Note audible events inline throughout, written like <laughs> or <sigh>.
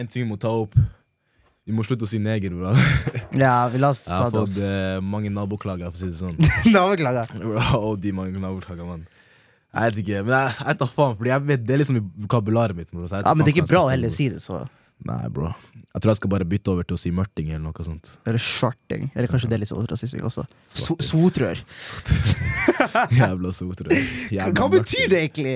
En ting vi må ta opp. Vi må slutte å si neger, bro. <laughs> Ja, vi la oss Jeg har fått eh, mange naboklager, for å si det sånn. <laughs> Naboklager. Bro, <laughs> de mange naboklager, mann. Jeg vet ikke, men jeg, jeg tar faen, fordi jeg vet det er liksom i vokabularet mitt. Bro, Ja, men det er ikke bra å heller si. det, så Nei, bro. Jeg tror jeg skal bare bytte over til å si mørting eller noe sånt. Eller svarting. Eller kanskje det er litt sånn rasistisk også. So sotrør. Jævla sotrør. Jævla Hva betyr det egentlig?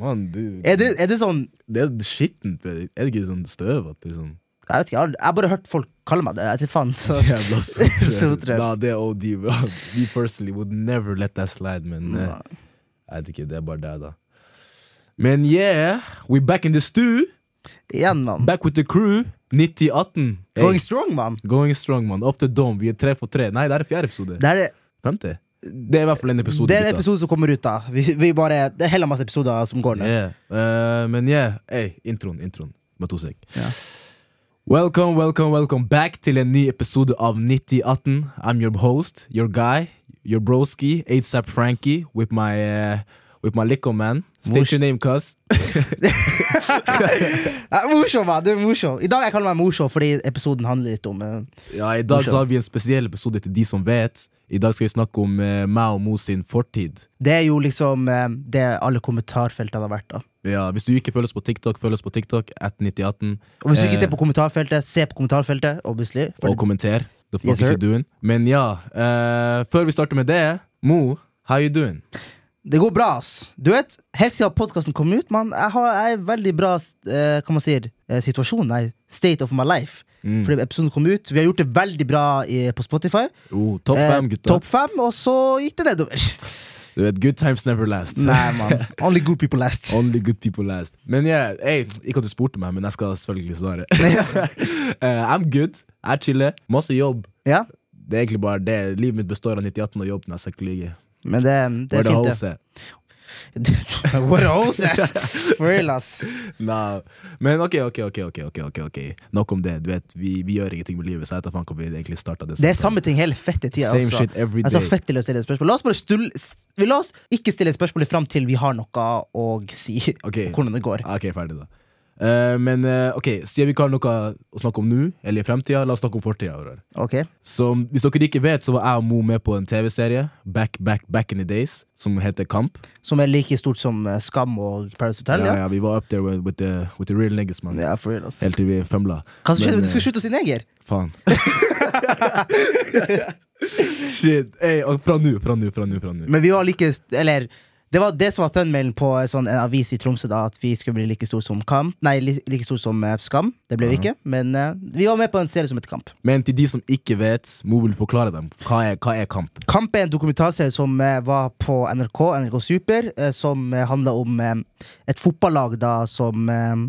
Mann, du Er det, er det sånn Det er skittent. Er det ikke sånn støvete? Liksom? Jeg vet ikke, jeg har, bare hørt folk kalle meg det. Jeg vet faen. Så. Jævla. Sotrør. Nah, det er OD, bro. We personally would never let that slide, men eh, jeg vet ikke, det er bare deg, da. Men yeah, we back in the stew. Igjen, mann. Back with the crew. 9018. Hey, Going strong, mann. going strong, man. Up the dome. Vi er tre for tre. Nei, det er fjerde episode. Det er, Femte. Det er i hvert fall en episode. det er en episode som kommer ut, da. Vi, vi bare, det er heller masse episoder som går nå. Yeah. Uh, men yeah, hey, introen, introen. Med to sek. Ja. Welcome, welcome, welcome back til en ny episode av 9018. I'm your host, your guy, your broski, ASAP Frankie, with my, uh, with my liquor man. State Mors- your name, cuz. <laughs> Morsom, man. Du er morsom. I dag jeg kaller meg morsom fordi episoden handler litt om uh, Ja, I dag har vi en spesiell episode til de som vet. I dag skal vi snakke om eh, meg og Mo sin fortid. Det er jo liksom eh, det alle kommentarfeltene har vært. da Ja, Hvis du ikke følger oss på TikTok, følg oss på TikTok. At 9018. Og Hvis du ikke Eh. ser på kommentarfeltet, se på kommentarfeltet. Obviously Og kommenter. The fuck Yes, is you doing? Men ja, eh, før vi starter med det, Mo, how you doing? Det går bra, ass. Du vet, Helt siden podkasten kom ut, man, jeg har jeg er i veldig bra eh, hva man sier, eh, situasjon. Nei, state of my life. Mm. Fordi episoden kom ut. Vi har gjort det veldig bra i, på Spotify. Oh, Topp Eh, fem, gutta. Topp fem, og så gikk det nedover. Du vet, Good times never last. Nei, man. Only good people last. <laughs> Only good people last. Men ja, hey, ikke at du spurte meg, men jeg skal selvfølgelig svare. uh, <laughs> <laughs> I'm good. Jeg chiller. Masse jobb. Ja, Det er egentlig bare det. Livet mitt består av 98 og jobb når jeg skal lyge. men det, det er fint, det. At? What else? For real, ass. Nah. Men ok, ok, ok, ok, ok, ok, ok Nok om det. Du vet, vi, vi gjør ingenting med livet, så jeg vet vi egentlig starta det. Det er samme ting hele fette tida. Same altså. shit every Altså, day. fett til å stille et spørsmål. La oss bare stull, vi la oss ikke stille et spørsmål fram til vi har noe å si. Okay. Hvordan det går. Ok, ferdig da. Eh, men uh, ok, siden vi ikke har noe å snakke om nå, eller i fremtida, la oss snakke om fortida. Okay. Ok Så hvis dere ikke vet, så var jeg og Mo med på en TV-serie back, back, back in the days, som heter Kamp. Som er like stort som eh, Skam og Paradise Hotel? Ja, Ja, vi var up there with, with, the, with the real niggas, man. ja real, ass. Helt til vi fømla. Hva skjedde? Du skulle slutte å si neger? Faen. <laughs> Shit. Ey, fra nå, fra nå. fra nå. Men vi var like Eller det var det som var thumbmailen på en sånn, en avis i Tromsø, da at vi skulle bli like stor som Kamp. Nei, li, like stor som uh, Skam. Det ble vi ikke, men uh, vi var med på en serie som heter Kamp. Men til de som ikke vet, Mo vil forklare dem. Hva er, hva er Kamp? Kamp er en dokumentarserie som uh, var på NRK, NRK Super, eh, som uh, handla om eh, et fotballag da som eh,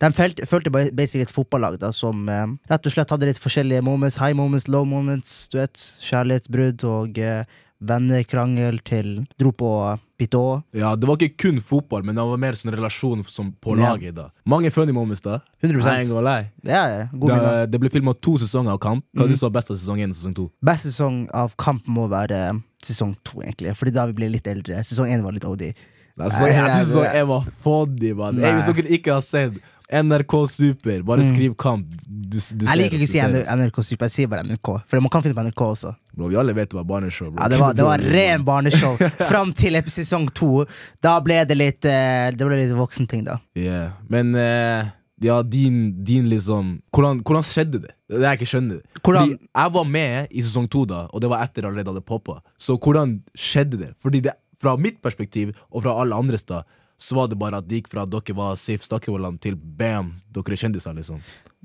de følte, følte basically et fotballag da som eh, rett og slett hadde litt forskjellige moments. High moments, low moments, du vet. Kjærlighetsbrudd og uh, vennekrangel til Dro på Pitå. Ja, Det var ikke kun fotball, men det var mer sånn relasjon som på laget. da Mange funny moments, da. 100 I ain't gonna lie. Ja, ja, god. Det, det ble filma to sesonger av Kamp. Hva mm. du så best av sesong én og sesong to? Best sesong av Kamp må være sesong to, egentlig. Fordi da vi ble litt eldre. Sesong én var litt OD. Nei, så, jeg jeg, jeg, jeg, var funny, man. Nei. Hey, hvis dere ikke har sett NRK Super, bare Mm. skriv Kamp. Du, du Jeg liker ikke å si. NRK Super, jeg sier bare NRK. For man kan finne på NRK også. Bro, vi alle vet det var barneshow. Bro. Ja, det var, det var ren barneshow <laughs> fram til sesong to. Da ble det litt eh, Det ble litt voksenting, da. Yeah. Men eh, ja, din, din liksom hvordan, hvordan skjedde det? Det jeg ikke skjønner. Hvordan- jeg var med i sesong to, da og det var etter allerede hadde poppa. Så hvordan skjedde det? Fordi det, fra mitt perspektiv, og fra alle andres, da så var det bare at det gikk fra at dere var safe Stakkevollan, til bam, dere er kjendiser, liksom.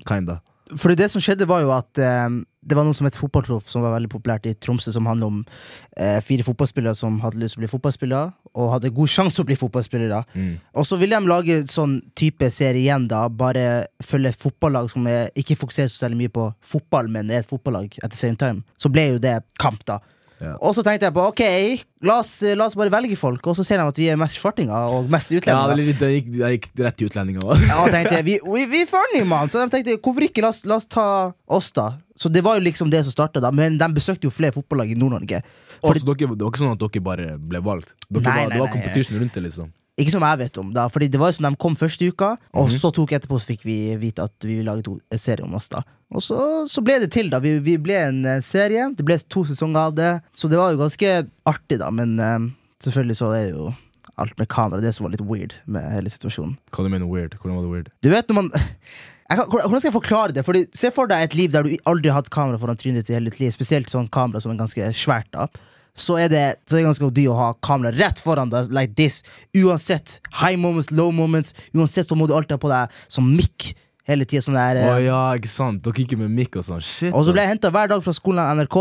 Kinda. Fordi det som skjedde, var jo at eh, det var noe som het Fotballproff, som var veldig populært i Tromsø, som handler om eh, fire fotballspillere som hadde lyst til å bli fotballspillere, og hadde god sjanse å bli fotballspillere. Mm. Og så ville de lage sånn type serie igjen, da. Bare følge fotballag som er, ikke fokuserer så særlig mye på fotball, men er et fotballag at the same time. Så ble jo det kamp, da. Ja. Og så tenkte jeg på ok, la oss, la oss bare velge folk, og så ser de at vi er mest svartinger og mest Ja, utlendinger. det, gikk, det, gikk, det gikk rett til utlendinger. Ja, tenkte jeg, vi, <laughs> vi, vi er funny, mann! Så de tenkte hvorfor ikke, la oss, la oss ta oss, da. Så det var jo liksom det som starta. Men de besøkte jo flere fotballag i Nord-Norge. Fordi... dere, det var ikke sånn at dere bare ble valgt. Dere Nei, var, nei, det var nei. competition rundt det, liksom. Ikke som jeg vet om, da. Fordi det var jo sånn de kom første uka, og Mhm. så tok etterpå så fikk vi vite at vi ville lage to en serie om oss. da Og så, så ble det til, da. Vi, vi ble en eh, serie. Det ble to sesonger av det. Så det var jo ganske artig, da. Men eh, selvfølgelig så er det jo alt med kamera det som var litt weird med hele situasjonen. Hva du mener weird? Hvordan var det weird? Du vet når man <laughs> kan, Hvordan skal jeg forklare det? Fordi Se for deg et liv der du aldri har hatt kamera foran trynet ditt i hele ditt liv. Spesielt sånn kamera som er ganske svært. da Så er det, så er det ganske dyrt å ha kamera rett foran deg, like this. Uansett high moments, low moments. Uansett så må du alltid ha på deg som mic hele tiden, Sånn der, Å eh, ja, ikke sant? Dere gikk med mikk og sånn. Shit. og så ble jeg henta hver dag fra skolen av NRK.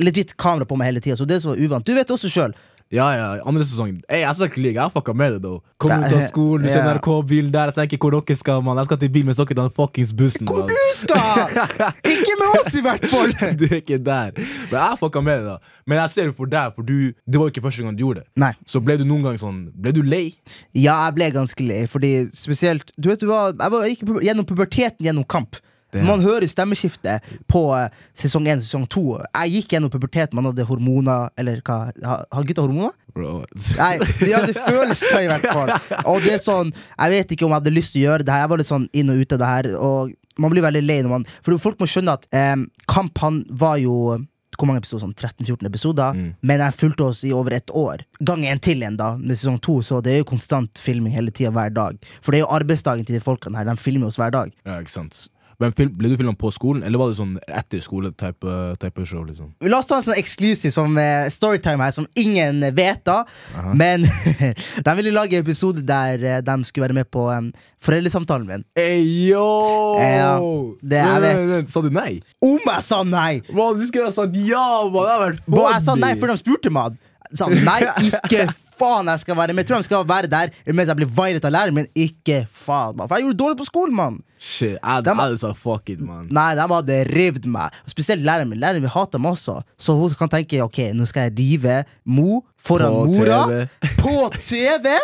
Legit kamera på meg hele tida. Så det som var uvant. Du vet også sjøl. Ja, ja, andre sesong. Ey, jeg skal ikke lyve, jeg fucka med det, da. Kom ut av skolen, du ser. NRK-bilen der, jeg tenker hvor dere skal, mann. Jeg skal til bilen, men så ikke den fuckings bussen. Hvor du skal! <laughs> Ikke med oss, i hvert fall! <laughs> du er ikke der. Men jeg fucka med det, da. Men jeg ser det for deg, for du, det var jo ikke første gang du gjorde det. Nei. Så ble du noen gang sånn Ble du lei? Ja, jeg ble ganske lei, fordi spesielt Du vet, du hva, jeg, var, jeg gikk gjennom puberteten gjennom kamp. Damn. Man hører stemmeskiftet på eh, sesong 1 sesong 2. Jeg gikk gjennom pubertet, man hadde hormoner Eller hva? Har, gutta hormoner? Bro. Nei, de hadde følelser, i hvert fall. Og det er sånn Jeg vet ikke om jeg hadde lyst til å gjøre det her. Jeg var litt sånn inn og ut av det her. Og man blir veldig lei når man For folk må skjønne at eh, Kamp han var jo hvor mange episoder? Sånn 13-14 episoder. Mm. Men jeg fulgte oss i over et år. Gang en til igjen, da, med sesong to. Så det er jo konstant filming hele tida, hver dag. For det er jo arbeidsdagen til de folkene her. De filmer oss hver dag. Ja, ikke sant. Men film, Ble du filma på skolen, eller var det sånn etter skole-type type show? liksom? La oss ta en sånn eksklusiv som eh, storytime her, som ingen vet da. Aha. Men <laughs> de ville lage episode der eh, de skulle være med på um, foreldresamtalen min. Ey, yo! Ja, det jeg Vent, vet. nei, Sa du nei? Om jeg sa nei! Man, du skulle ha sagt ja! Man, det hadde vært Bo, jeg sa funny. nei før de spurte meg. Sa nei, <laughs> ikke faen jeg skal være med. Jeg tror de skal være der mens jeg blir vairet av læreren min. Ikke faen, man. For jeg gjorde det dårlig på skolen, mann. Shit, jeg de, jeg fuck it, man. Nei, de hadde revet meg. Spesielt læreren min. Læreren min hater meg også. Så hun kan tenke ok, nå skal jeg rive Mo foran På mora. TV. <laughs> På TV!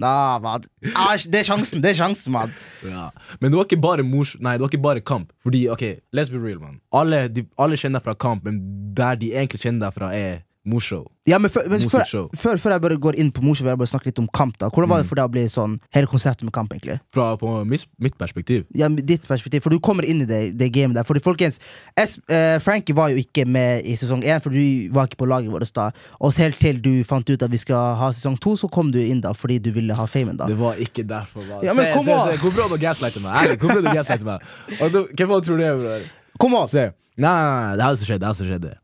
Nah, man. Det er sjansen, det er sjansen, mann. Ja. Men det var ikke bare mors Nei, det var ikke bare kamp. Fordi, ok, let's be real, man. Alle, de, alle kjenner deg fra kamp, men der de egentlig kjenner deg fra, er morsshow. Ja, men, før, men før, før, før jeg bare går inn på morshow, vil jeg bare snakke litt om kamp. da Hvordan Mm. var det for deg å bli sånn hele konseptet med kamp, egentlig? Fra på mis, mitt perspektiv. Ja, ditt perspektiv, For du kommer inn i det, det gamet der. Fordi folkens es, eh, Frankie var jo ikke med i sesong én, for du var ikke på laget vårt da. Og helt til du fant ut at vi skal ha sesong to, så kom du inn da fordi du ville ha famen. da Det var ikke derfor. da. Ja, men se, kom se, se, hvor bra du gaslighter meg. Ærlig, hvor bra du gaslighter meg. Og du, Hvem tror du det er, bror? Kom! Se. Nei, nei, nei, det er det som skjedde. Det er det som skjedde.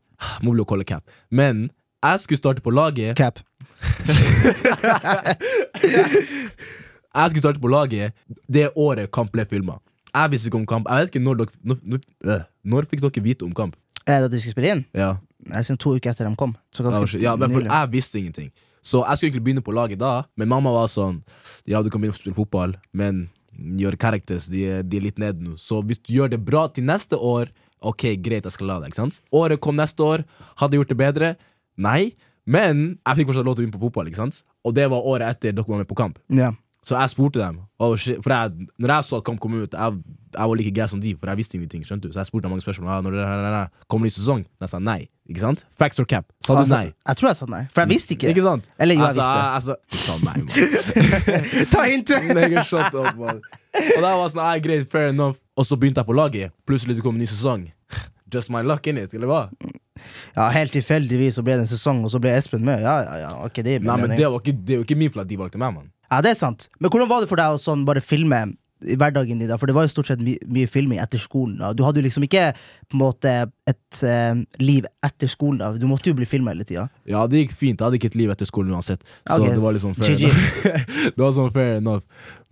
Må bli å kalle cap. Men jeg skulle starte på laget Cap. <laughs> Jeg skulle starte på laget det året Kamp ble filma. Jeg visste ikke om Kamp. Jeg vet ikke når dere Når, når, øh, når fikk dere vite om Kamp? Det at de skulle spille inn? Ja, Jeg Siden to uker etter de kom. Så ganske ja men for. Jeg visste ingenting. Så jeg skulle egentlig begynne på laget da, men mamma var sånn Ja, du kan begynne å spille fotball, men your characters de, de er litt nede nå. Så hvis du gjør det bra til neste år, ok, greit, jeg skal la deg. ikke sant? Året kom neste år. Hadde jeg gjort det bedre? Nei. Men jeg fikk fortsatt lov til å begynne på fotball, ikke sant? og det var året etter dere var med på kamp. Ja. Så jeg spurte dem. Oh, for jeg, når jeg så at Kamp kom ut, jeg, jeg var like gæren som de, for jeg visste ingenting. skjønte du? Så jeg spurte dem mange spørsmål. Ah, når det, nei, nei, kommer det ny sesong? Jeg sa nei. Ikke sant? Facts or cap? Sa du Altså, nei? Jeg tror jeg sa nei, for jeg visste ikke. Ikke sant? Eller jo, jeg altså, visste. jeg, jeg sa nei, mann. <laughs> Ta hintet! Nigga, shut up, man. Og da var sånn, ah, greit, fair enough. Og så begynte jeg på laget. Plutselig det kom en ny sesong. <sighs> Just my luck in it, eller hva? Ja, Helt tilfeldigvis så ble det en sesong, og så ble Espen med. Ja, ja, ja, ok, det Nei, men det, var ikke, det er jo ikke min feil at de valgte meg, mann. Ja, det er sant. Men hvordan var det for deg å sånn bare filme i hverdagen din? da? For det var jo stort sett my mye filming etter skolen. da Du hadde jo liksom ikke på en måte et eh, liv etter skolen. da Du måtte jo bli filma hele tida. Ja, det gikk fint. Jeg hadde ikke et liv etter skolen uansett. Så okay, det var liksom fair enough. <laughs> det var sånn fair enough.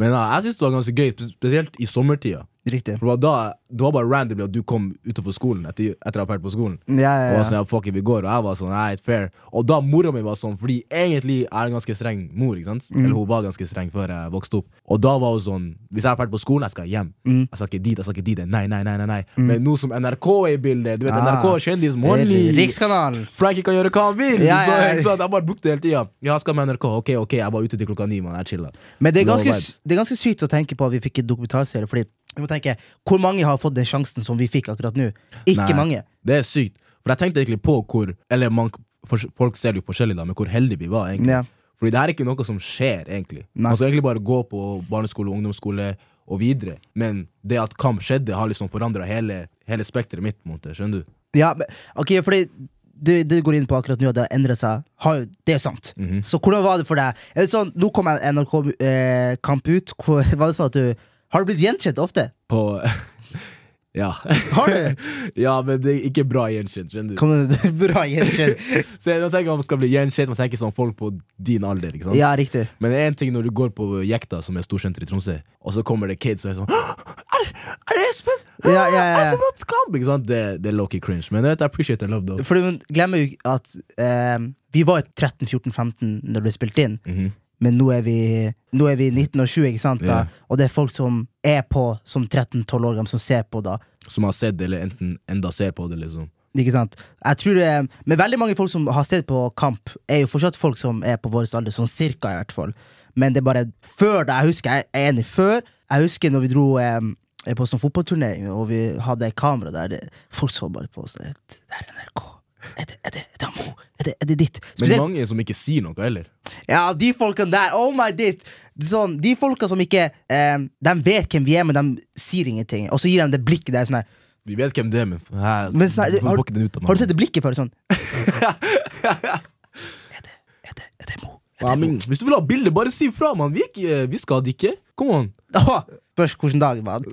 Men ja, jeg synes det var ganske gøy, spesielt i sommertida. Riktig. For var da det var bare randomly at du kom utenfor skolen etter, etter å ha vært på skolen. Ja, ja, ja, var ja. sånn, ja, fuck it, vi går, og jeg var sånn, nei, fair Og da mora mi var sånn, fordi egentlig er en ganske streng mor, ikke sant? Mm. Eller hun var ganske streng før jeg vokste opp. Og da var hun sånn, hvis jeg er ferdig på skolen, jeg skal hjem. Mm. Jeg skal ikke dit, jeg skal ikke dit. Nei, nei, nei, nei, nei. Men nå som NRK er i bildet, du vet, Ah. NRK kjendis, money. Rikskanalen. Frankie kan gjøre hva han vil! Ja, ja, ja. Så, så, Jeg bare brukte det hele tida. Ja, jeg skal med NRK. Ok, ok, jeg var ute til klokka ni, mann. Jeg chilla. Men det er, ganske, det er ganske sykt å tenke på at vi fikk en dokumentarserie. Fordi vi må tenke, Hvor mange har fått den sjansen som vi fikk akkurat nå? Ikke Nei. mange. Det er sykt. For jeg tenkte egentlig på hvor Eller man, folk ser det jo forskjellig, da, men hvor heldige vi var, egentlig. Ja. Fordi det her er ikke noe som skjer, egentlig. Nei. Man skal egentlig bare gå på barneskole, ungdomsskole og videre. Men det at kamp skjedde, har liksom forandra hele, hele spekteret mitt. måte, Skjønner du? Ja, men, ok, fordi du, du går inn på akkurat nå at det har endret seg. Har, det er sant. Mhm. Så hvordan var det for deg? Er det sånn, Nå kom NRK-kamp ut. Hvor, var det sånn at du Har du blitt gjenkjent ofte? På <laughs> Ja. Har du? <laughs> ja, men det er ikke bra gjenkjent. skjønner du? Kom <laughs> bra gjenkjent? Så jeg tenker man skal bli gjenkjent, man tenker sånn folk på din alder. ikke sant? Ja, riktig. Men det er en ting når du går på Jekta, som er storsenter i Tromsø, og så kommer det kids og er sånn Er, er det Espen? Ja, ja, ja. Espen Bratt Kamp! Ikke sant? Det, det er low-key cringe, men jeg appreciate and love, though. For du glemmer jo at eh, vi var 13-14-15 når det ble spilt inn, Mhm. Men nå er vi, nå er vi 19 og 20, ikke sant? da? Yeah. Og det er folk som er på som 13-12 år gamle, som ser på da. Som har sett det, eller enten enda ser på det, liksom. Ikke sant? Jeg tror det, Men veldig mange folk som har sett på kamp, er jo fortsatt folk som er på vår alder, sånn cirka i hvert fall. Men det er bare før da, Jeg husker, jeg er enig før. Jeg husker når vi dro eh, på sånn fotballturnering, og vi hadde kamera der. Det, folk så bare på oss. Det det er NRK. Er det, er det, er det Amo? Er det, er det ditt? Men Spesielt, mange som ikke sier noe heller. ja, de folkene der. Oh my ditt! Sånn, de folka som ikke eh, De vet hvem vi er, men de sier ingenting. Og så gir de det blikket der. Sånn her. Vi vet hvem det er, men her, Men sånn, har, har du sett det blikket før? Sånn <laughs> Er det, er det, er det Mo? Ja, men, hvis du vil ha bilde, bare si fra, mann. Vi, ikke- vi skal ikke. Kom on. Åh, Spørs hvilken dag, mann.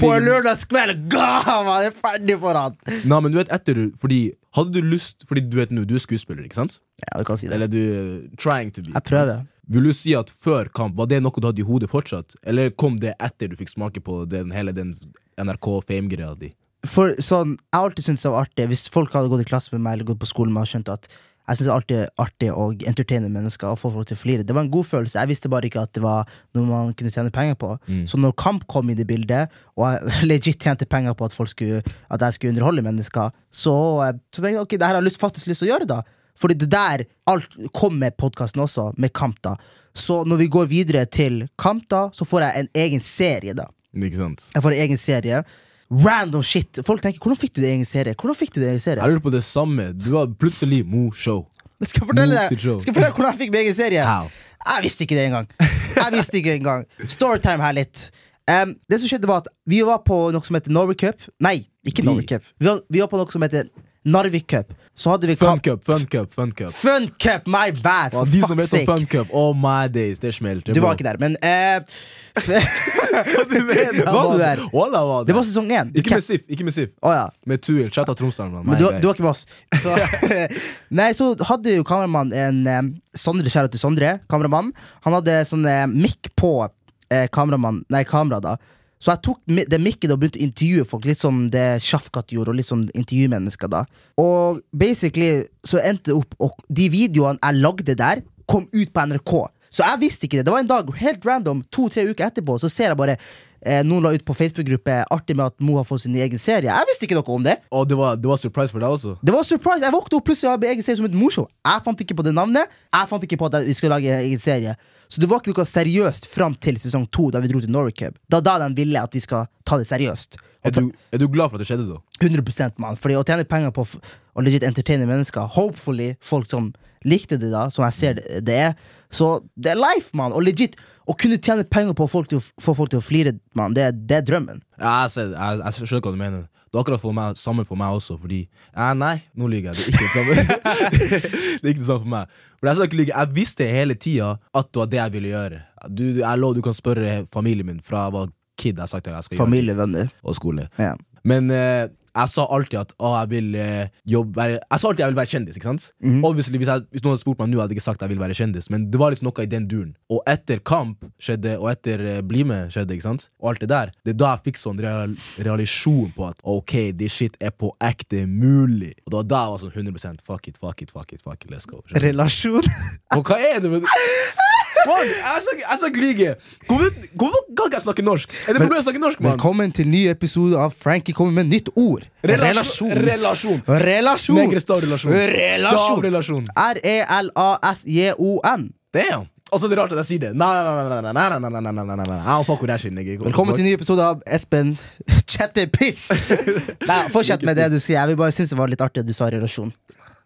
På lørdagskveld! Ga, man, er ferdig for han! Nei, men du vet etter Fordi Hadde du lyst Fordi du vet nå, du er skuespiller, ikke sant? Ja, du kan si det. Eller du trying to be. Jeg prøver. Vil du si at før kamp Var det noe du hadde i hodet fortsatt? Eller kom det etter du fikk smake på den, hele den NRK-fame-greia di? For sånn, Jeg har alltid syntes det var artig Hvis folk hadde gått i klasse med meg eller gått på skolen med og skjønt at jeg synes det er alltid artig å entertaine mennesker og få folk til å flire. Det var en god følelse. Jeg visste bare ikke at det var noe man kunne tjene penger på. Mm. Så når kamp kom inn i bildet, og jeg <laughs> legit tjente penger på at, folk skulle, at jeg skulle underholde mennesker, så, eh, så tenkte jeg ok, det her har jeg lyst, faktisk lyst til å gjøre, da. Fordi det der alt kom med podkasten også, med kamp, da. Så når vi går videre til kamp, da, så får jeg en egen serie, da. Ikke sant? Jeg får en egen serie. Random shit. Folk tenker 'hvordan fikk du det i egen serie?' Hvordan fikk du det i egen serie? Jeg lurer på det samme. Du var plutselig Mo Show. Skal jeg fortelle deg. Skal jeg fortelle hvordan jeg fikk min egen serie? How? Jeg visste ikke det engang. Jeg visste ikke engang Storytime her litt. Um, det som skjedde var at Vi var på noe som heter Norway Cup. Nei, ikke Norway Cup. Vi var, vi var på noe som heter Narvik Cup. Så hadde vi Fun cup, fun cup, fun cup. Fun Cup, my bad! Ja, de som vet om fun cup, oh my days, det smelt. Du var ikke der, men eh, <laughs> Hva du mener? <laughs> Var du der? Wallah, var Det var sesong én. Ikke med Sif. ikke med Sif oh, ja. Med Tuil. Chatta Tromsdalen. Men du, du var ikke med oss. Så, <laughs> nei, så hadde jo kameramannen en um, Sondre, kjære til Sondre, kameramann. Han hadde sånn uh, mikk på uh, kameramann, nei, kamera, da. Så jeg tok det mikken og begynte å intervjue folk, litt som det Shafkat gjorde, og litt som intervjumennesker, da. Og basically så endte det opp Og de videoene jeg lagde der, kom ut på NRK. Så jeg visste ikke det. Det var en dag, helt random, to-tre uker etterpå, så ser jeg bare eh, noen la ut på Facebook-gruppe artig med at Mo har fått sin egen serie. Jeg visste ikke noe om det. Og det var, det var surprise for deg også. Det var surprise, Jeg våknet opp plutselig av egen serie som et morshow. Jeg fant ikke på det navnet. Jeg fant ikke på at vi skulle lage egen serie Så det var ikke noe seriøst fram til sesong to, da vi dro til Norway Cup. Da, da de ville at vi skal ta det seriøst. Er du, er du glad for at det skjedde, da? 100 mann. Fordi å tjene penger på å legit entertaine mennesker, hopefully folk som likte det, da, som jeg ser det, det er. Så det er life, mann. Og legit å kunne tjene penger på å folk å, få folk til å flire, mann, det, det er drømmen. Ja, jeg, ser, jeg, jeg skjønner hva du mener. Det er akkurat for meg, samme for meg også, fordi ja, Nei, nå lyver jeg. Det er ikke det samme. <laughs> det er ikke det samme for meg. For Jeg skal ikke lyge, Jeg visste hele tida at det var det jeg ville gjøre. Du, jeg lov, du kan spørre familien min fra jeg var kid. Jeg har sagt at jeg skal gjøre Familie, venner. og skole. Ja. Men eh, jeg sa alltid at å, jeg vil eh, jobbe Jeg sa alltid jeg vil være kjendis. ikke sant? Mm. Obviously, hvis, jeg, hvis noen hadde spurt meg nå, hadde jeg ikke sagt jeg vil være kjendis. Men det var liksom noe i den duren. Og etter kamp skjedde, og etter eh, Bli med skjedde, ikke sant? og alt det der, det er da jeg fikk sånn real, realisjon på at ok, this shit er på ekte mulig. Og det var da jeg var sånn 100 fuck it, fuck it, fuck it, fuck it, let's go. skjønner du? Relasjon. Og hva er det med <laughs> Jeg snakker, jeg skal lyge! Hvorfor hvorfor kan ikke jeg snakke norsk? Er det problem å snakke norsk, mann? Velkommen til ny episode av Frankie kommer med nytt ord. Relasjon. Relasjon. Relasjon. Negre stavrelasjon. Relasjon. relasjon. R-e-l-a-s-j-o-n. Damn! Altså, det er rart at jeg sier det. Nei, nei, nei, nei, nei, nei, nei, nei, nei, nei, nei, nei, nei. I don't fuck that shit, nigga. Velkommen til ny episode av Espen chatter piss. Nei, Fortsett med det du sier. Jeg vil bare synes det var litt artig at du sa relasjon.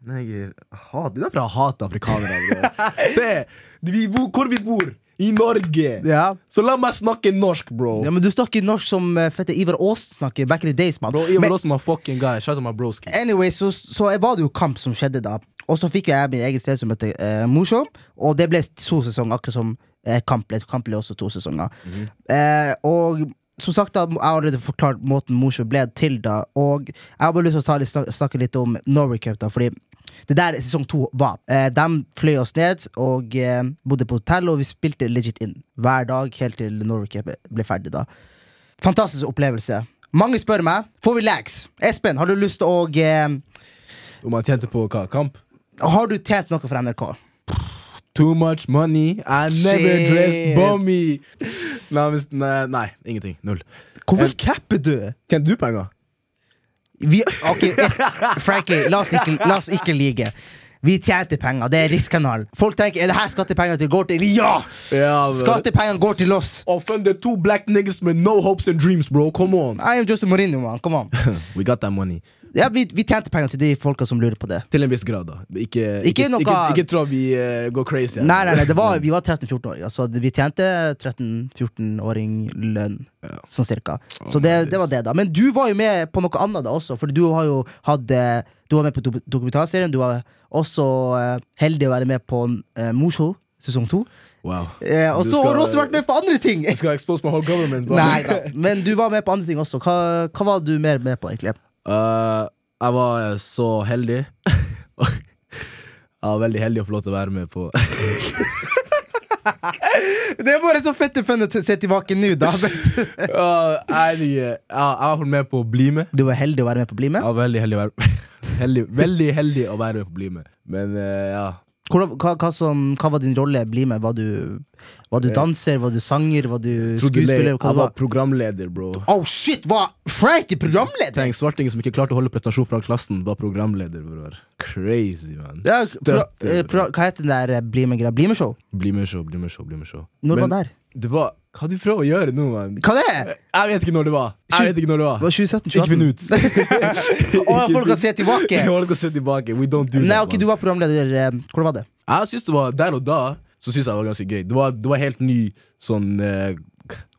Neger hat, Det er derfor jeg hater afrikanere. Se, vi, bor- hvor vi bor. I Norge. Ja. Så la meg snakke norsk, bro. ja, men du snakker norsk som uh, fette Ivar Aas snakker back in the days, man. Bro, Ivar Aas my fucking guy. Shout out my broski. anyway, så, så var det jo kamp som skjedde da. Og så fikk jeg min egen sted som heter uh, Morsom, og det ble to sesonger, akkurat som uh, kamp ble. Kamp ble også to sesonger. Eh, og som sagt, da, jeg har allerede forklart måten Morsom ble til, da. Og jeg har bare lyst til å litt, snakke litt om Norway Cup, da. Fordi det der sesong to var. Eh, de fløy oss ned og eh, bodde på hotell, og vi spilte legit inn hver dag helt til Norway ble ferdig, da. Fantastisk opplevelse. Mange spør meg får vi lags. Espen, har du lyst til å eh, Om han tjente på hva? Kamp? Har du tjent noe for NRK? Too much money, I never Shit. dress bummy. Nei, nei, nei, ingenting. Null. Hvorfor capper du? Tjente du penger? Vi, <laughs> okay, Frankie, la oss, ikke, la oss ikke lyge. Vi tjente penger, det er rikskanal. Folk tenker er det her skattepenger til går til Ja! Ja. Skattepengene går til oss. Offended two black niggas with no hopes and dreams, bro. Come on. I am Jose Mourinho, man. Come on. <laughs> We got that money. Ja, vi, vi tjente penger til de folka som lurer på det. Til en viss grad, da. Ikke, Ikke ikke, noe- ikke, tro vi uh, går crazy. Nei, nei, nei, det var, vi var 13-14-åringer, så vi tjente 13-14-åring-lønn. Sånn cirka. Så det, det var det, da. Men du var jo med på noe annet da også, for du har jo hatt eh, Du var med på dokumentarserien. Du var også uh, heldig å være med på uh, Mosjø sesong to. Wow. Eh, og så har du også vært med på andre ting! Jeg skal expose my whole government. <laughs> Nei men du var med på andre ting også. Hva, hva var du mer med på, egentlig? Eh, jeg var så heldig. <laughs> jeg var veldig heldig å få lov til å være med på Det er bare så fette fun å se tilbake nå, da. <laughs> uh, jeg, jeg, jeg var med på å bli med. Du var heldig å være med på Bli Jeg med. Ja, veldig heldig å være <laughs> heldig, Veldig heldig å være med på å bli med. Men uh, ja. Hvordan, hva, hva, som, hva var din rolle? Bli med? Var du, var du danser? Var du sanger? Var du skuespiller? Jeg Hva var programleder, bro. Oh shit, var Frank programleder?! Tenk, Svartingen som ikke klarte å holde prestasjon fra klassen, var programleder. bror Crazy, man. Ja, Støtte, eh, pro, hva heter den der eh, Bli med-greia? Bli med-show? Bli med show, bli med show, bli med show. Når var det her? Det var Hva du prøver å gjøre nå, man? Hva det er? Jeg vet ikke når det var. Jeg vet ikke når det var, Det var. 2017, 2018. Ikke finn 2018? ut. <laughs> Å, folk kan se tilbake! <laughs> Folk kan se tilbake. We don't do Nei, that. ok, man. du var programleder. eh, Hvordan var det? Jeg syns det var Der og da Så synes jeg det var ganske gøy. Det var, det var helt ny sånn eh,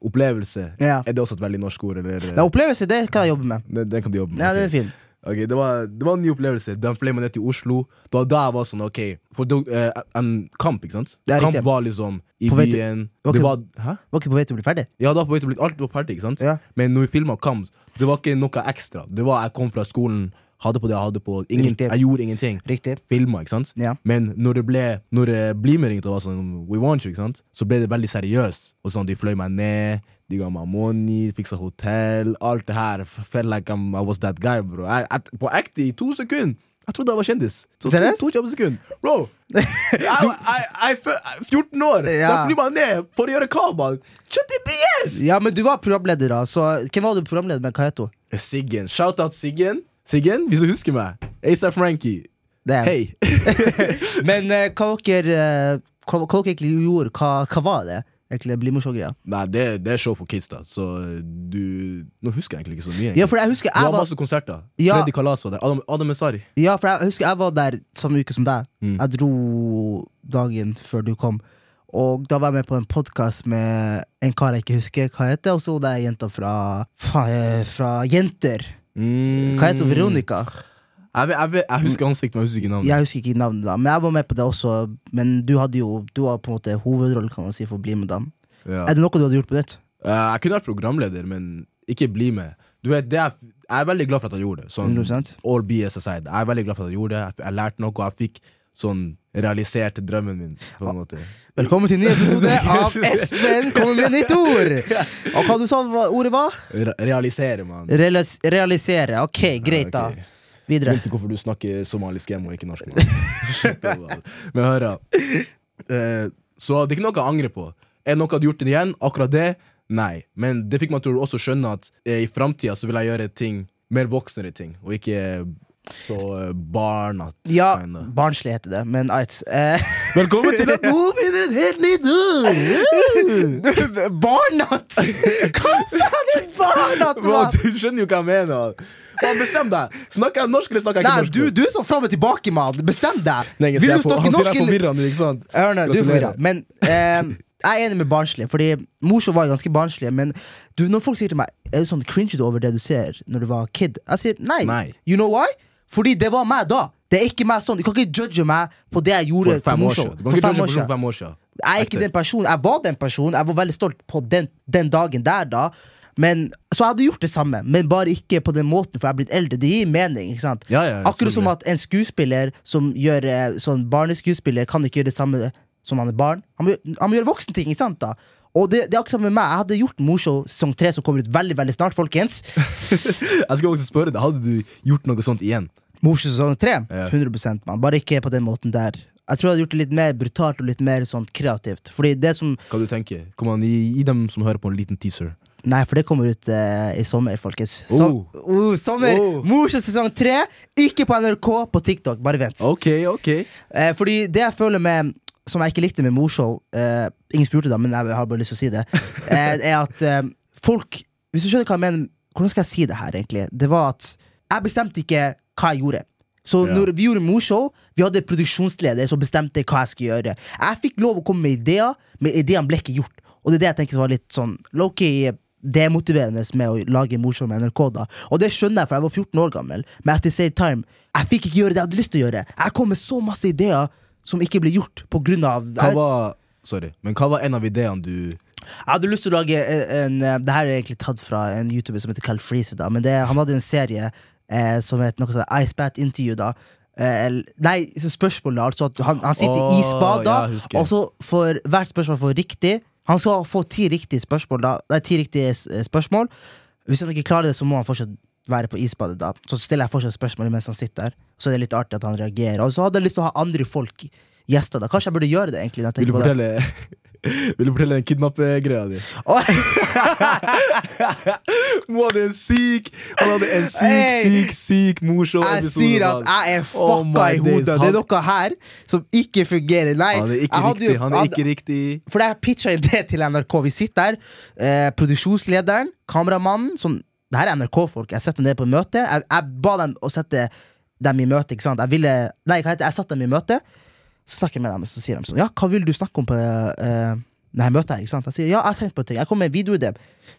opplevelse. Ja. Er det også et veldig norsk ord? Eller, Ja, opplevelse, det kan jeg jobbe med. den, den kan du jobbe med. Ja, det er fint. Ok, det, var, det var en ny opplevelse. Den fløy meg ned til Oslo. Det var da jeg var sånn, ok For det, eh, En kamp, ikke sant? Ja, kamp var liksom i På byen. Var Hæ? Var ikke på vei til å bli ferdig? Ja, da på vei til å bli Alt var ferdig, ikke sant? Ja. Men når vi filma kamp, det var ikke noe ekstra. Det var Jeg kom fra skolen, hadde på det jeg hadde på. Ingen, jeg gjorde ingenting. Riktig. Filma, ikke sant? Ja. Men når det ble Når det ringte og var sånn We want you, ikke sant? Så ble det veldig seriøst. Og sånn, De fløy meg ned, de ga meg money, fiksa hotell. Alt det her. Felt like I'm, I was that guy, bro. Jeg, jeg, på ekte, i to sekunder. Jeg trodde jeg var kjendis. Så to, Seriøst? to kjappe sekunder. Bro! Jeg, <laughs> er 14 år! Ja. Da flyr man ned for å gjøre hva. Kjøtt i BS! Ja, men du var programleder, da. Så hvem var du programleder med? Hva het hun? Siggen. Shout-out Siggen. Siggen, hvis du husker meg. Asa Frankie. Hei. <laughs> Men eh, hva dere eh, hva, hva dere egentlig gjorde? Hva, hva var det? Egentlig Bli med show-greia? Nei, det, det er show for kids, da. Så du Nå husker jeg egentlig ikke så mye. Ja, for jeg husker Du jeg har var, masse konserter. Ja. Freddy Kalas var der. Adam, Adam Esari. ja, for jeg husker jeg var der samme uke som deg. Mm. Jeg dro dagen før du kom. Og da var jeg med på en podkast med en kar jeg ikke husker hva heter, og så det er ei fra, fra, eh, fra Jenter. Mm. Hva heter? Veronica? Jeg, jeg, jeg husker ansiktet, men jeg husker ikke navnet. Jeg husker ikke navnet, da men jeg var med på det også. Men du hadde jo Du var på en måte hovedrollen, kan man si, for å bli med dem. Ja. Er det noe du hadde gjort på nytt? Eh, jeg kunne vært programleder, men ikke bli med. Du vet, det er, jeg er veldig glad for at jeg gjorde det. Sånn, 100%? all BS aside. Jeg er veldig glad for at jeg gjorde det. Jeg, jeg lærte noe, jeg fikk sånn realisert drømmen min. På en måte. Velkommen til en ny episode <laughs> av Espen kommer med nytt ord! Og hva du sa ordet var? Re realisere, mann. Realis realisere. Ok, greit, da. Videre Videre. Vet ikke hvorfor du snakker somalisk hjemme og ikke norsk. Man. Men hør, da. Eh, så det er ikke noe jeg angrer på. Er det noe jeg hadde gjort det igjen? Akkurat det? Nei. Men det fikk meg til å også skjønne at eh, i framtida vil jeg gjøre ting mer voksnere ting, og ikke så uh, barnat, Ja, kinda. barnslig heter det, men ait. Eh, Velkommen til at nå finner et <laughs> helt nytt Du, Barnat! Hva faen er barnat, mann! du skjønner jo hva jeg mener. Man, bestem deg! Snakker jeg norsk, eller snakker jeg ikke Nei, norsk? du, du er så fram og tilbake, mann. Bestem deg. Nei, jeg Vil du snakke norsk, er eller forvirra ikke sant? Ørne, du er forvirra. Men eh, jeg er enig med barnslig, fordi morsom var ganske barnslig. Men du, når folk sier til meg Er du sånn cringet over det du ser når du var kid, jeg sier nei. Nei. You know why? Fordi det var meg da. Det er ikke meg sånn. Du kan ikke judge meg på det jeg gjorde For fem på år siden. For fem år siden. Jeg er ikke den personen. Jeg var den personen. Jeg var veldig stolt på den, den dagen der, da. Men, så jeg hadde gjort det samme, men bare ikke på den måten, for jeg er blitt eldre. Det gir mening. ikke sant? Ja, ja, Akkurat som at en skuespiller som gjør sånn barneskuespiller, kan ikke gjøre det samme som han er barn. Han må, han må gjøre voksne ting. ikke sant da? Og det, det er akkurat med meg. Jeg hadde gjort Morshow sesong tre, som kommer ut veldig veldig snart, folkens. <laughs> Jeg skal også spørre deg, hadde du gjort noe sånt igjen? Moshow sesong tre. Ja. 100% man. Bare ikke på den måten der. Jeg tror jeg hadde gjort det litt mer brutalt og litt mer sånn kreativt. Fordi det som Hva du tenker? Kom an, gi, gi dem som hører på, en liten teaser. Nei, for det kommer ut eh, i sommer, folkens. Som, Oh. oh, sommer! Oh. Moshow sesong tre! Ikke på NRK, på TikTok. Bare vent. Ok, ok. Eh, fordi det jeg føler med Som jeg ikke likte med Morshow eh, Ingen spurte da, men jeg har bare lyst til å si det. <laughs> Eh, er at eh, folk Hvis du skjønner hva jeg mener Hvordan skal jeg si det her, egentlig? Det var at jeg bestemte ikke hva jeg gjorde. Så Ja. når vi gjorde Morshow, vi hadde produksjonsleder som bestemte hva jeg skulle gjøre. Jeg fikk lov å komme med ideer, men ideene ble ikke gjort. Og det er det jeg tenker som var litt sånn low-key demotiverende med å lage Morshow med NRK. da Og det skjønner jeg, for jeg var 14 år gammel. Men at the same time, jeg fikk ikke gjøre det jeg hadde lyst til å gjøre. Jeg kom med så masse ideer som ikke ble gjort på grunn av Hva var Sorry, men hva var en av ideene du jeg hadde lyst til å lage en, en eh, Det her er egentlig tatt fra en YouTuber som heter Cal Freeze. Da, men det, han hadde en serie eh, som heter noe sånt Icebat Interview. da eh, Nei, så spørsmålet altså han, han sitter i Åh, da ja, og så får hvert spørsmål får riktig. Han skal få ti riktige spørsmål. Da, nei, ti riktige eh, spørsmål. Hvis han ikke klarer det, så må han fortsatt være på isbadet. da Så stiller jeg fortsatt spørsmål mens han sitter der. Så er det litt artig at han reagerer. Og så hadde jeg lyst til å ha andre folk gjester. da Kanskje jeg burde gjøre det. egentlig Vil du fortelle <laughs> Vil du fortelle den kidnappegreia di? Åh, <laughs> Mo hadde en syk Han hadde en syk, Hey! syk, syk morsom Jeg sier at jeg er Oh fucka oh i hodet. Det er noe her som ikke fungerer. Nei, Han er ikke riktig. jo- Han er ikke riktig. For jeg pitcha en det til NRK. Vi sitter der. Eh, produksjonslederen, kameramannen som Det her er NRK-folk. Jeg setter dem ned på møte. Jeg, jeg ba dem å sette dem i møte. Ikke sant? Jeg ville Nei, hva heter det? Jeg satte dem i møte. Så snakker jeg med dem, og så sier de sånn Ja, hva vil du snakke om på uh, det her møtet her? Ikke sant? Jeg sier ja, jeg har tenkt på ting. Jeg kom med en videoidé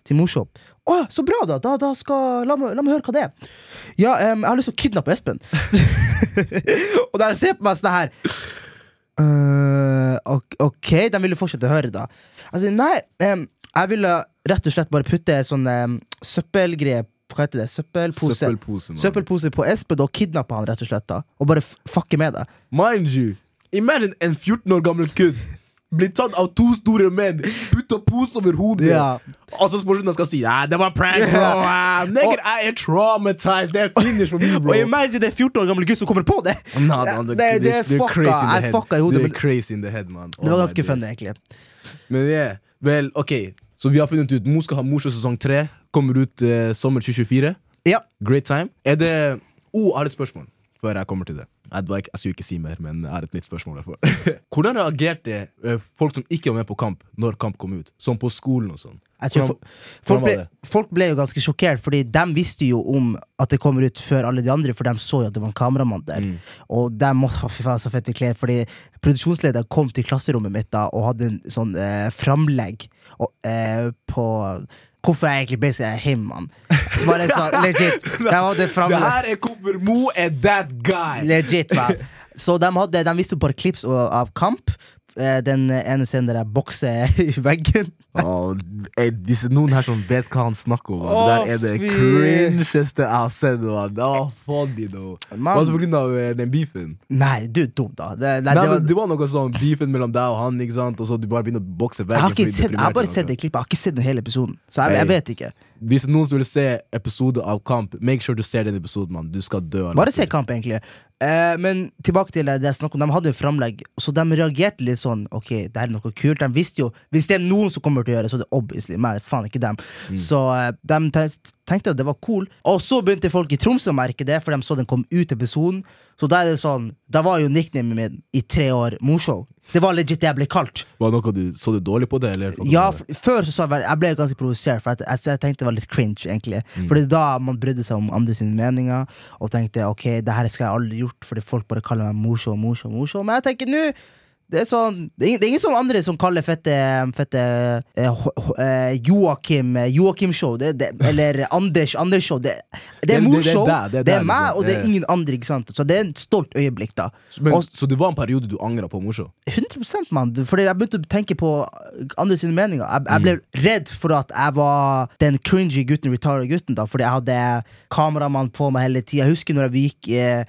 til Morshop. Å, så bra, da! da, da skal, la, meg, la meg høre hva det er. Ja, um, jeg har lyst til å kidnappe Espen. <laughs> og de ser på meg sånn her uh, ok, de ville fortsette å høre, da. Altså, nei, um, jeg ville rett og slett bare putte sånn um, søppelgrep Hva heter det? Søppelpose. Søppelpose. Søppelpose på Espen og kidnappe han, rett og slett. da Og bare fucke med deg. Mind you, imagine en 14 år gammel kudd blir tatt av to store menn, putta pose over hodet. Yeah. Og så spørsmålet skal si Nei, det var prank, bro. Ah, Nigga, jeg er traumatized. Det er finish for me, bro. Og imagine det er 14 år gamle gutt som kommer på det! Nah, nah, det, det, det er du fucka. crazy in the head. fucka i hodet. Du er crazy in the head, man. det var Oh ganske funny, egentlig. Men yeah, vel, ok Så vi har funnet ut Mo skal ha Mosjø sesong 3 Kommer ut eh, sommer 2024 Ja. Great time Er det Oh, jeg har et spørsmål Før jeg kommer til det jeg, jeg skulle ikke si mer, men jeg har et nytt spørsmål derfor. <laughs> Hvordan reagerte eh, folk som ikke var med på kamp, når kamp kom ut? Som på skolen og sånn. Folk, var ble, folk ble jo ganske sjokkert, Fordi de visste jo om at det kommer ut før alle de andre, for de så jo at det var en kameramann der. Mm. Og de måtte ha fy faen, så fett klær, fordi produksjonslederen kom til klasserommet mitt da og hadde en sånn eh, framlegg og, eh, på hvorfor jeg egentlig basically er him, mann. Bare sånn, <laughs> legit. De hadde Det framlegg. her er hvorfor Mo er that guy! Legit, man. Så de, hadde, de visste bare klips av kamp. Eh, Den ene scenen der jeg bokser <laughs> i veggen. Oh, eh, hvis det noen her som vet hva han snakker om, man, det der er det cringeste jeg har sett. Man. Åh, funny. Man- Var det grunn av eh, den beefen? Nei, du er dum, da. Det, nei, Nei, det var, det var noe sånn beefen mellom deg og han, ikke sant? Og så du bare begynner å bokse jeg veggen. har, du er sett, jeg har bare sett det klippet. Jeg har ikke sett den hele episoden. Så jeg, Hey. jeg vet ikke. Hvis er noen vil se episode av Kamp, make sure du ser den episoden, Man. Du skal dø. Bare se kamp, egentlig. Eh, men tilbake til det jeg snakket om. De hadde jo framlegg, så de reagerte litt sånn. Ok, det er noe kult. De visste jo Hvis det er noen som kommer til å gjøre det, så er det obviously meg. Faen ikke dem. Mm. Så eh, de tenkte at det var cool. Og så begynte folk i Tromsø å merke det, for de så den kom ut episoden. Så da er det sånn Da var jo nicknamen min i tre år Morshow. Det var legit det jeg ble kalt. Var det noe du, Så du dårlig på det? Eller? Ja, før så sa jeg Jeg ble ganske provosert, for jeg, jeg, tenkte det var litt cringe, egentlig. Mm. Fordi da man brydde seg om andre sine meninger, og tenkte ok, det her skal jeg aldri gjort, fordi folk bare kaller meg morshow, morshow, morshow. Men jeg tenker nå det er, sånn, det, er ingen, det sånn andre som kaller fette, fette eh, eh, Joakim eh, Joakim-show, det, det, eller Anders Anders-show. Det, det Det- det- er det morshow, det er det er meg, liksom. og det er ingen andre. ikke sant? Så det er et stolt øyeblikk, da. Men, Og- så det var en periode du angra på Mosjø? 100 mann. Fordi jeg begynte å tenke på andre sine meninger. Jeg, jeg ble redd for at jeg var den cringy gutten, retarded gutten, da fordi jeg hadde kameramann på meg hele tida. Jeg husker når jeg gikk eh,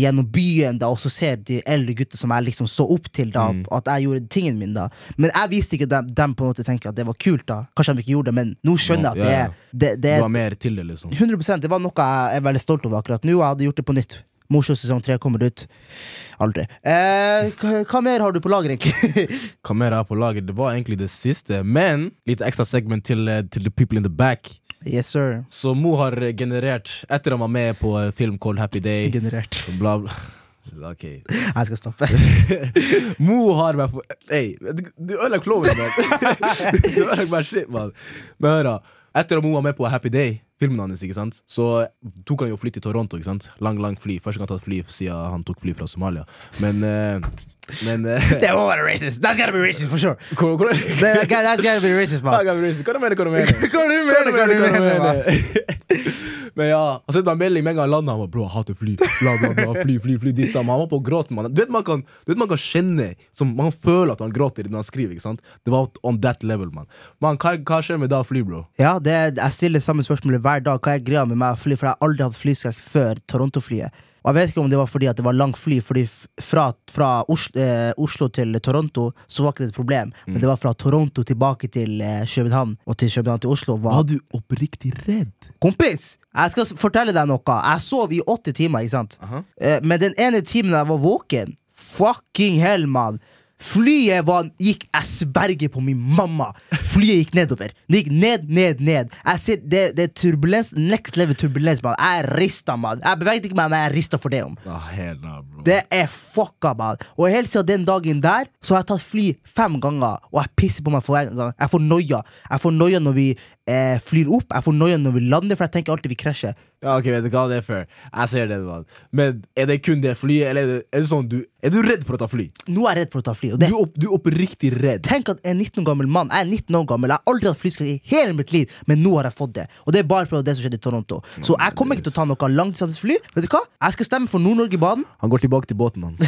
gjennom byen da og så ser de eldre gutter som jeg liksom så opp til, da at jeg gjorde tingen min. da Men jeg viste ikke dem, dem på en måte tenker at det var kult. da Kanskje de ikke gjorde det, men nå skjønner jeg at Ja, ja. det, det, det Du var mer til det, liksom? 100% Det var noe jeg er veldig stolt over akkurat nå. Jeg hadde gjort det på nytt. Morsom sesong tre kommer ut. Aldri. Eh, hva, mer har du på lager, egentlig? <laughs> Hva mer jeg på lager? Det var egentlig det siste, men litt ekstra segment til, eh, til the people in the back. Yes, sir. Så Mo har generert, etter han var med på film called Happy Day Generert. Bla, bla. <laughs> Ok. Jeg skal stoppe. <laughs> Mo har meg for Hey, du ødelegger flowen min. <laughs> Du ødelegger bare shit, mann. Men hør, da. Etter at Mo var med på Happy Day, filmen hans, ikke sant så tok han jo fly til Toronto. ikke sant Lang, lang fly. Første gang han tatt fly siden han tok fly fra Somalia. Men eh, Men uh, <laughs> Det må være racist! That's gotta be racist, for sure! hvor- hvor- That, <laughs> that's gotta be racist, Hva man. du mener, <laughs> hva du mener? Hva du mener, hva du mener. Men ja, han sendte meg en melding med en gang landa. Han bro, jeg hater fly. Bla, bla, bla, fly, fly, fly dit, han var på gråten. Man. Du vet man kan, du vet man kan kjenne som, Man føler at han gråter når han skriver. ikke sant? Det var on that level, man. Man, hva, hva skjer med da fly, bro? Ja, det, jeg stiller samme spørsmål hver dag. Hva er greia med meg og fly? For jeg har aldri hatt flyskrekk før Toronto-flyet. Og jeg vet ikke om det var fordi at det var langt fly, Fordi fra, fra Oslo, eh, Oslo til Toronto så var ikke det et problem. Men det var fra Toronto tilbake til eh, København, og til København til Oslo. Var Var du oppriktig redd? Kompis! Jeg skal fortelle deg noe. Jeg sov i åtte timer, ikke sant? Aha. Eh, Men den ene timen jeg var våken Fucking hell, mann! Flyet var, gikk sverger på min mamma! Flyet gikk nedover. Det gikk ned, ned, ned. Jeg ser, det, det er turbulens, next level turbulens, mann. Jeg er rista, mann. Jeg beveget ikke meg, men jeg er rista for det. om Ah, hella, bro. det er fucka, man. Og helt siden den dagen der Så har jeg tatt fly fem ganger, og jeg pisser på meg for hver gang. Jeg får noia. Jeg får noia når vi eh, flyr opp, jeg får noia når vi lander, for jeg tenker alltid vi krasjer. Ja, ok, vet du hva, det er fair. Jeg ser det, man. Men er det kun det flyet, eller er det, er det sånn du Er du redd for å ta fly? Nå er jeg redd for å ta fly. Du det, er, opp, du er oppriktig redd. tenk at en 19 år gammel mann Jeg er 19 år gammel, jeg har aldri hatt flyskrekk i hele mitt liv, men nå har jeg fått det. Og det er bare pga. det som skjedde i Toronto. Så jeg kommer ikke til å ta noe langdistansefly. Vet du hva? Jeg skal stemme for Nord-Norge-banen. Han går tilbake til båten, mann.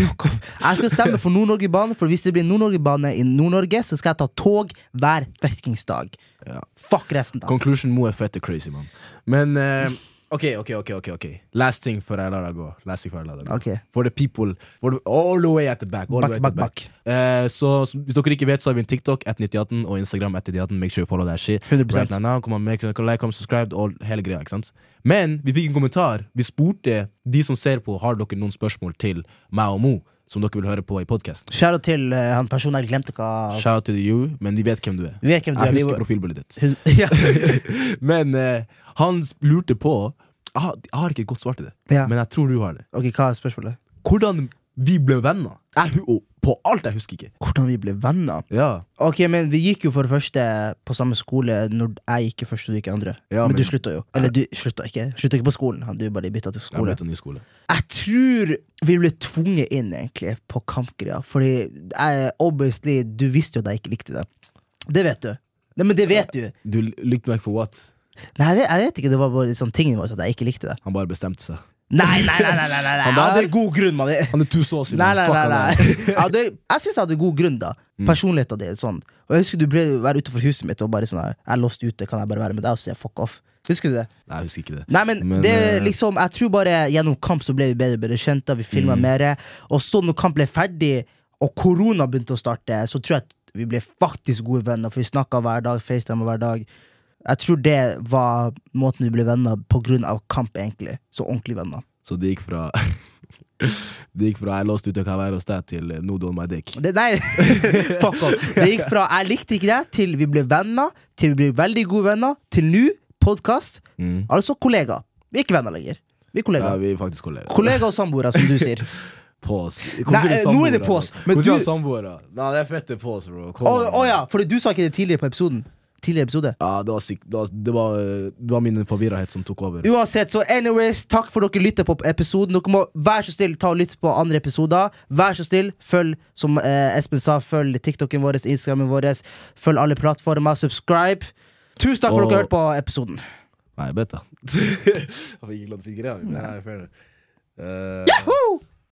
<laughs> Jeg skal stemme for Nord-Norge-banen, for hvis det blir Nord-Norge-bane i Nord-Norge, så skal jeg ta tog hver fuckings dag. Ja. Fuck resten, da. Conclusion Mo er fette crazy, mann. Men eh, ok, ok, ok. ok, ok Last thing før jeg lar deg gå. Last thing før jeg lar deg gå okay. For the people. For the, all the way at the back. Back, the back, back. Eh, så, så hvis dere ikke vet, så har vi en TikTok At 98, og Instagram at 1918. Make sure you follow that shit. 100%. Right now, now. Come on, make, like, come subscribe, og hele greia. ikke sant? Men vi fikk en kommentar. Vi spurte de som ser på, har dere noen spørsmål til meg og Mo. Som dere vil høre på i podkasten. Shout out til uh, han personen jeg glemte hva Shout out to you, men de vet hvem du er. Vi vet hvem du er. Jeg vi husker profilbildet ditt. <laughs> Ja. <laughs> Men uh, han lurte på jeg har, jeg har ikke et godt svar til det, Ja. men jeg tror du har det. Ok, hva er spørsmålet? Hvordan vi ble venner. Jeg, og på alt jeg husker ikke. Hvordan vi ble venner? Ja, Ok, men Vi gikk jo for det første på samme skole når jeg gikk i første og du gikk i andre. Ja, men, men- du slutta jo. Eller du slutta ikke Slutta ikke på skolen. Du bare bytta til skole. Jeg, ny skole. Jeg tror vi ble tvunget inn egentlig på kampgreia. Fordi jeg, obviously, du visste jo at jeg ikke likte det. Det vet du. Nei, men det vet du. Du likte meg for what? Nei, jeg vet, jeg vet ikke, det var bare sånn tingen vår at jeg ikke likte det. Han bare bestemte seg. Nei, nei, nei! nei, nei, nei, Jeg hadde god grunn, mann. Han er too saucy. Nei, nei, nei, nei. Jeg, hadde, jeg syns jeg hadde god grunn, da. Mm. Personligheten din. Sånn. Og jeg husker du ble være utenfor huset mitt og bare sånn Jeg er lost ute, kan jeg bare være med deg og si fuck off? Husker du det? Nei, jeg husker ikke det. Nei, men, Men, det eh, liksom Jeg tror bare gjennom kamp så ble vi bedre, bedre kjent, vi filma Mm. mer. Og så når kamp ble ferdig, og korona begynte å starte, så tror jeg at vi ble faktisk gode venner, for vi snakka hver dag, FaceTime hver dag. Jeg tror det var måten vi ble venner på grunn av kamp, egentlig. Så ordentlig venner. Så det gikk fra <laughs> Det gikk fra jeg låste ute kan være hos deg, til eh, no don't my dick. Det, nei, <laughs> fuck off. Det gikk fra jeg likte ikke deg, til vi ble venner, til vi ble veldig gode venner, til nå, podkast. Mm. Altså kollega. Vi er ikke venner lenger. Vi er Ja, vi er faktisk kollegaer. Kollega og samboere, som du <laughs> sier. Pås. Nei, eh, nå er det pås, men du-. Nei, det er fette pås, bro. Å oh, oh, ja, for du sa ikke det tidligere på episoden. Tidligere episode. Ja, det var, sykt. det var, det var, det var min forvirrahet som tok over. Uansett, så anyways, takk for dere lytter på episoden. Dere må vær så snill ta og lytte på andre episoder. Vær så snill, følg, som eh, Espen sa, følg TikToken vår, Instagramen vår, følg alle plattformer, subscribe. Tusen takk for Og- dere hørte på episoden. Nei, beta. <laughs> Jeg fikk ikke lov til å si greia. Eh, Yahoo!